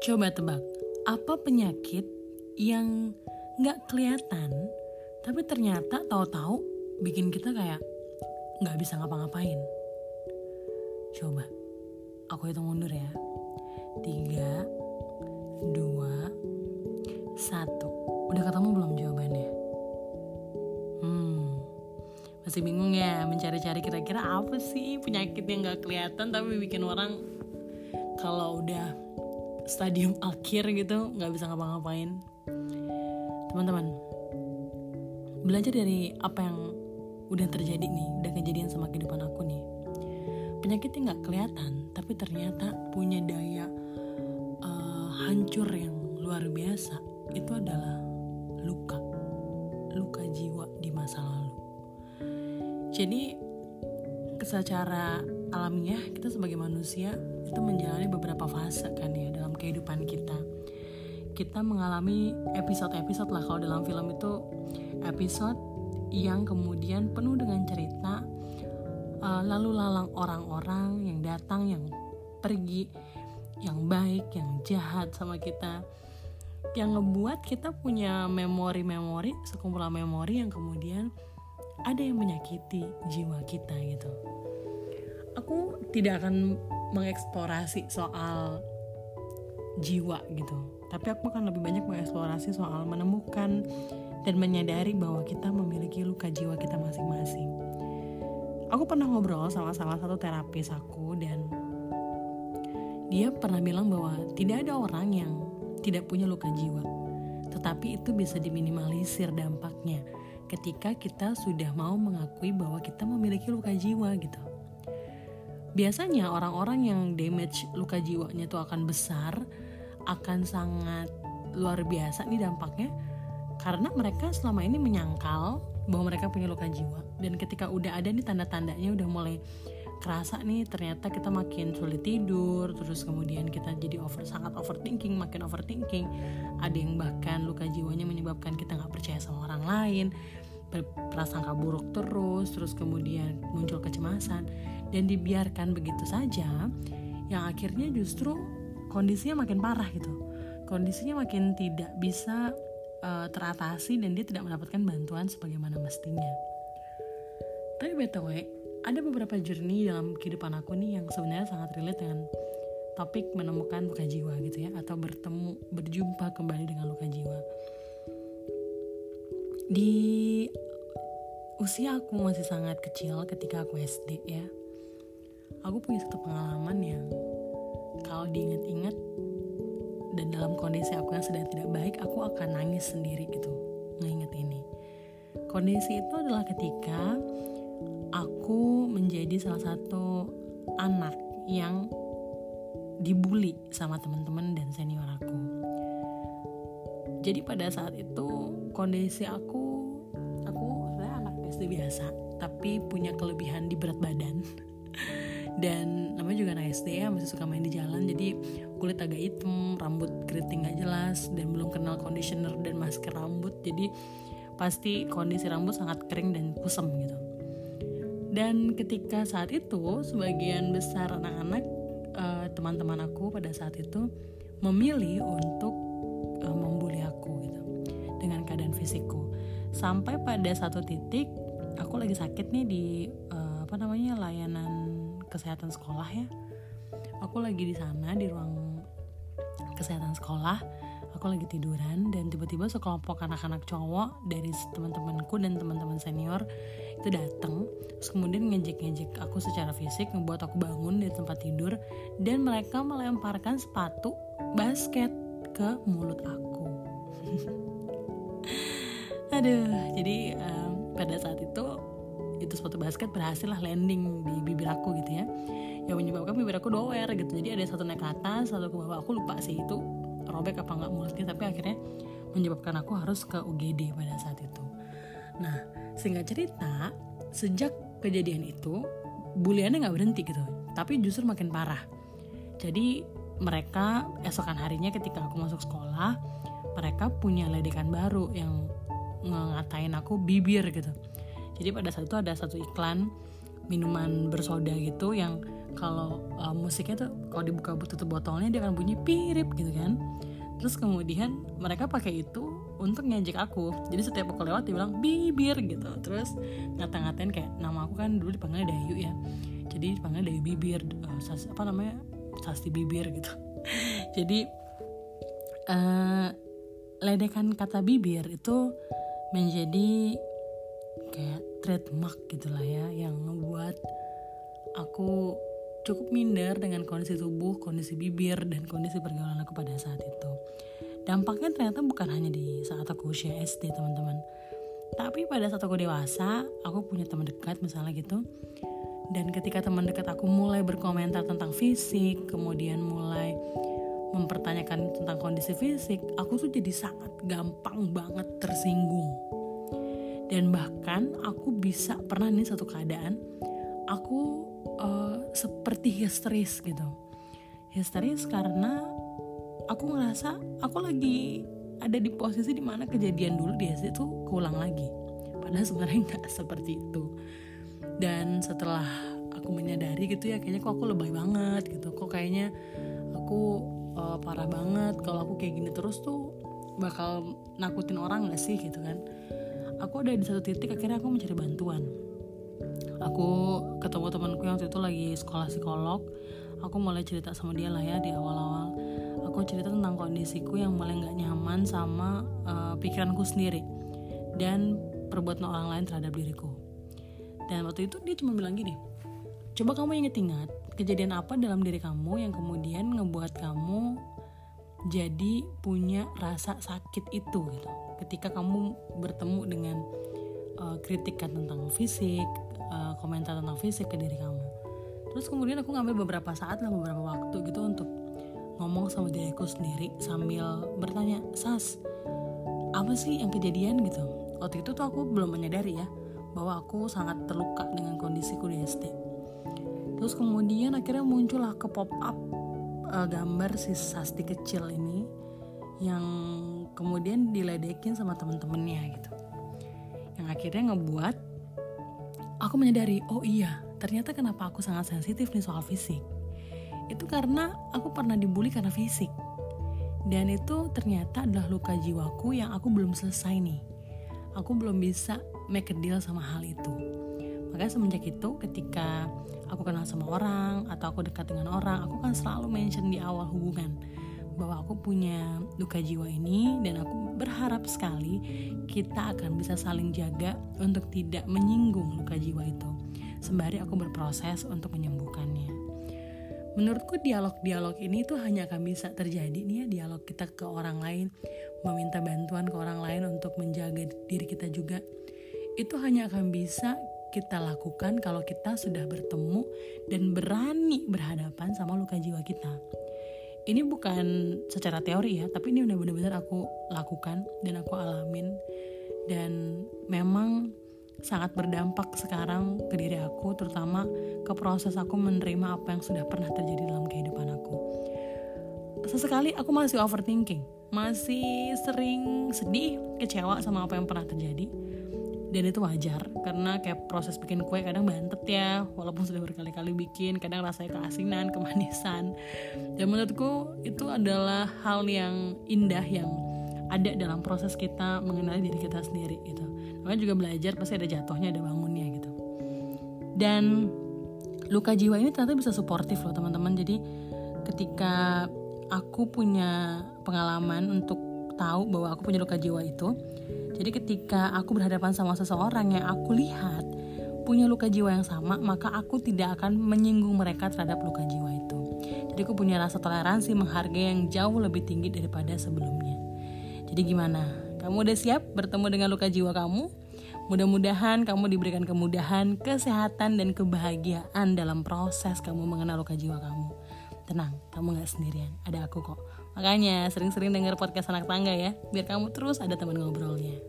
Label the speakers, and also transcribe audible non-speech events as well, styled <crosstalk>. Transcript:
Speaker 1: Coba tebak, apa penyakit yang nggak kelihatan, tapi ternyata tahu-tahu bikin kita kayak nggak bisa ngapa-ngapain. Coba, aku hitung mundur ya. Tiga, dua, satu. Udah ketemu belum jawabannya? Hmm, masih bingung ya mencari-cari kira-kira apa sih penyakit yang nggak kelihatan tapi bikin orang kalau udah stadium <laughs> akhir gitu nggak bisa ngapa-ngapain. Teman-teman belajar dari apa yang udah terjadi nih udah kejadian sama kehidupan aku nih. Penyakitnya nggak kelihatan tapi ternyata punya daya uh, hancur yang luar biasa. Itu adalah luka luka jiwa di masa lalu. Jadi secara alamiah kita sebagai manusia itu menjalani beberapa fase kan ya dalam kehidupan kita. Kita mengalami episode-episode lah kalau dalam film itu episode yang kemudian penuh dengan cerita uh, lalu lalang orang-orang yang datang yang pergi yang baik yang jahat sama kita yang ngebuat kita punya memori-memori sekumpulan memori yang kemudian ada yang menyakiti jiwa kita gitu. Aku tidak akan mengeksplorasi soal jiwa gitu. Tapi aku akan lebih banyak mengeksplorasi soal menemukan dan menyadari bahwa kita memiliki luka jiwa kita masing-masing. Aku pernah ngobrol sama salah satu terapis aku dan dia pernah bilang bahwa tidak ada orang yang tidak punya luka jiwa tetapi itu bisa diminimalisir dampaknya ketika kita sudah mau mengakui bahwa kita memiliki luka jiwa gitu biasanya orang-orang yang damage luka jiwanya itu akan besar akan sangat luar biasa nih dampaknya karena mereka selama ini menyangkal bahwa mereka punya luka jiwa. Dan ketika udah ada nih tanda-tandanya udah mulai kerasa nih ternyata kita makin sulit tidur terus kemudian kita jadi over sangat overthinking makin overthinking. Ada yang bahkan luka jiwanya menyebabkan kita nggak percaya sama orang lain berprasangka buruk terus terus kemudian muncul kecemasan dan dibiarkan begitu saja yang akhirnya justru kondisinya makin parah gitu. Kondisinya makin tidak bisa uh, teratasi dan dia tidak mendapatkan bantuan sebagaimana mestinya. Tapi btw ada beberapa journey dalam kehidupan aku nih yang sebenarnya sangat relate dengan topik menemukan luka jiwa gitu ya atau bertemu berjumpa kembali dengan luka jiwa di usia aku masih sangat kecil ketika aku SD ya. Aku punya satu pengalaman yang kalau diingat-ingat dan dalam kondisi aku yang sedang tidak baik aku akan nangis sendiri gitu nginget ini. Kondisi itu adalah ketika aku menjadi salah satu anak yang dibully sama teman-teman dan senior aku jadi pada saat itu kondisi aku aku sebenarnya anak SD biasa tapi punya kelebihan di berat badan. <laughs> Dan namanya juga anak SD ya masih suka main di jalan jadi kulit agak hitam rambut keriting gak jelas dan belum kenal conditioner dan masker rambut. Jadi pasti kondisi rambut sangat kering dan kusam gitu. Dan ketika saat itu sebagian besar anak-anak uh, teman-teman aku pada saat itu memilih untuk sampai pada satu titik aku lagi sakit nih di uh, apa namanya layanan kesehatan sekolah ya. Aku lagi di sana di ruang kesehatan sekolah. Aku lagi tiduran dan tiba-tiba sekelompok anak-anak cowok dari teman-temanku dan teman-teman senior itu datang terus kemudian ngejek-ngejek aku secara fisik ngebuat aku bangun dari tempat tidur. Dan mereka melemparkan sepatu basket ke mulut aku <laughs> aduh jadi um, pada saat itu itu sepatu basket berhasil lah landing di bibir aku gitu ya. Yang menyebabkan bibir aku doer gitu. Jadi ada satu naik ke atas satu ke bawah. Aku lupa sih itu robek apa nggak mulutnya tapi akhirnya menyebabkan aku harus ke UGD pada saat itu. Nah sehingga cerita sejak kejadian itu buliannya nggak berhenti gitu tapi justru makin parah. Jadi mereka esokan harinya ketika aku masuk sekolah mereka punya ledekan baru yang ngatain aku bibir gitu. Jadi pada saat itu ada satu iklan minuman bersoda gitu yang kalau uh, musiknya tuh kalau dibuka tutup botolnya dia akan bunyi pirip gitu kan. Terus kemudian mereka pakai itu untuk ngejek aku. Jadi setiap aku lewat dia bilang bibir gitu. Terus ngata-ngatain kayak nama aku kan dulu dipanggil Dayu ya. Jadi dipanggil Dayu bibir uh, sas, apa namanya sasti bibir gitu. <laughs> Jadi uh, ledekan kata bibir itu menjadi kayak trademark gitulah ya yang ngebuat aku cukup minder dengan kondisi tubuh, kondisi bibir, dan kondisi pergaulan aku pada saat itu. Dampaknya ternyata bukan hanya di saat aku usia SD teman-teman. Tapi pada saat aku dewasa, aku punya teman dekat misalnya gitu. Dan ketika teman dekat aku mulai berkomentar tentang fisik, kemudian mulai mempertanyakan tentang kondisi fisik, aku tuh jadi sangat gampang banget tersinggung. Dan bahkan aku bisa pernah nih satu keadaan, aku uh, seperti histeris gitu. Histeris karena aku ngerasa aku lagi ada di posisi di mana kejadian dulu di SD itu keulang lagi. Padahal sebenarnya <laughs> nggak seperti itu. Dan setelah aku menyadari gitu ya kayaknya kok aku lebay banget gitu. Kok kayaknya aku uh, parah banget. Kalau aku kayak gini terus tuh bakal nakutin orang gak sih gitu kan? Aku ada di satu titik akhirnya aku mencari bantuan. Aku ketemu temanku yang waktu itu lagi sekolah psikolog. Aku mulai cerita sama dia lah ya di awal-awal. Aku cerita tentang kondisiku yang mulai nggak nyaman sama uh, pikiranku sendiri dan perbuatan orang lain terhadap diriku. Dan waktu itu dia cuma bilang gini coba kamu inget-ingat kejadian apa dalam diri kamu yang kemudian ngebuat kamu jadi punya rasa sakit itu gitu? Ketika kamu bertemu dengan uh, kritikan tentang fisik uh, komentar tentang fisik ke diri kamu. Terus kemudian aku ngambil beberapa saat lah beberapa waktu gitu untuk ngomong sama diriku sendiri sambil bertanya sas apa sih yang kejadian? Gitu. Waktu itu tuh aku belum menyadari ya bahwa aku sangat terluka dengan kondisiku di terus kemudian akhirnya muncullah ke pop up uh, gambar si Sasti kecil ini yang kemudian diledekin sama temen-temennya gitu. Yang akhirnya ngebuat aku menyadari oh iya ternyata kenapa aku sangat sensitif nih soal fisik. Itu karena aku pernah dibully karena fisik. Dan itu ternyata adalah luka jiwaku yang aku belum selesai nih. Aku belum bisa make a deal sama hal itu. Makanya semenjak itu ketika aku kenal sama orang atau aku dekat dengan orang aku kan selalu mention di awal hubungan. Bahwa aku punya luka jiwa ini dan aku berharap sekali kita akan bisa saling jaga untuk tidak menyinggung luka jiwa itu. Sembari aku berproses untuk menyembuhkannya. Menurutku dialog-dialog ini tuh hanya akan bisa terjadi nih ya dialog kita ke orang lain meminta bantuan ke orang lain untuk menjaga diri kita juga. Itu hanya akan bisa kita lakukan kalau kita sudah bertemu dan berani berhadapan sama luka jiwa kita. Ini bukan secara teori ya tapi ini benar-benar aku lakukan dan aku alamin. Dan memang sangat berdampak sekarang ke diri aku terutama ke proses aku menerima apa yang sudah pernah terjadi dalam kehidupan aku. Sesekali aku masih overthinking masih sering sedih kecewa sama apa yang pernah terjadi dan itu wajar. Karena kayak proses bikin kue kadang bantet ya walaupun sudah berkali-kali bikin kadang rasanya keasinan kemanisan. Dan menurutku itu adalah hal yang indah yang ada dalam proses kita mengenali diri kita sendiri gitu. Makanya juga belajar pasti ada jatuhnya ada bangunnya gitu. Dan luka jiwa ini ternyata bisa suportif loh teman-teman. Jadi ketika aku punya pengalaman untuk tahu bahwa aku punya luka jiwa itu jadi ketika aku berhadapan sama seseorang yang aku lihat punya luka jiwa yang sama, maka aku tidak akan menyinggung mereka terhadap luka jiwa itu. Jadi aku punya rasa toleransi menghargai yang jauh lebih tinggi daripada sebelumnya. Jadi gimana? Kamu udah siap bertemu dengan luka jiwa kamu? Mudah-mudahan kamu diberikan kemudahan, kesehatan, dan kebahagiaan dalam proses kamu mengenal luka jiwa kamu. Tenang, kamu gak sendirian, ada aku kok. Makanya sering-sering denger podcast anak tangga ya, biar kamu terus ada teman ngobrolnya.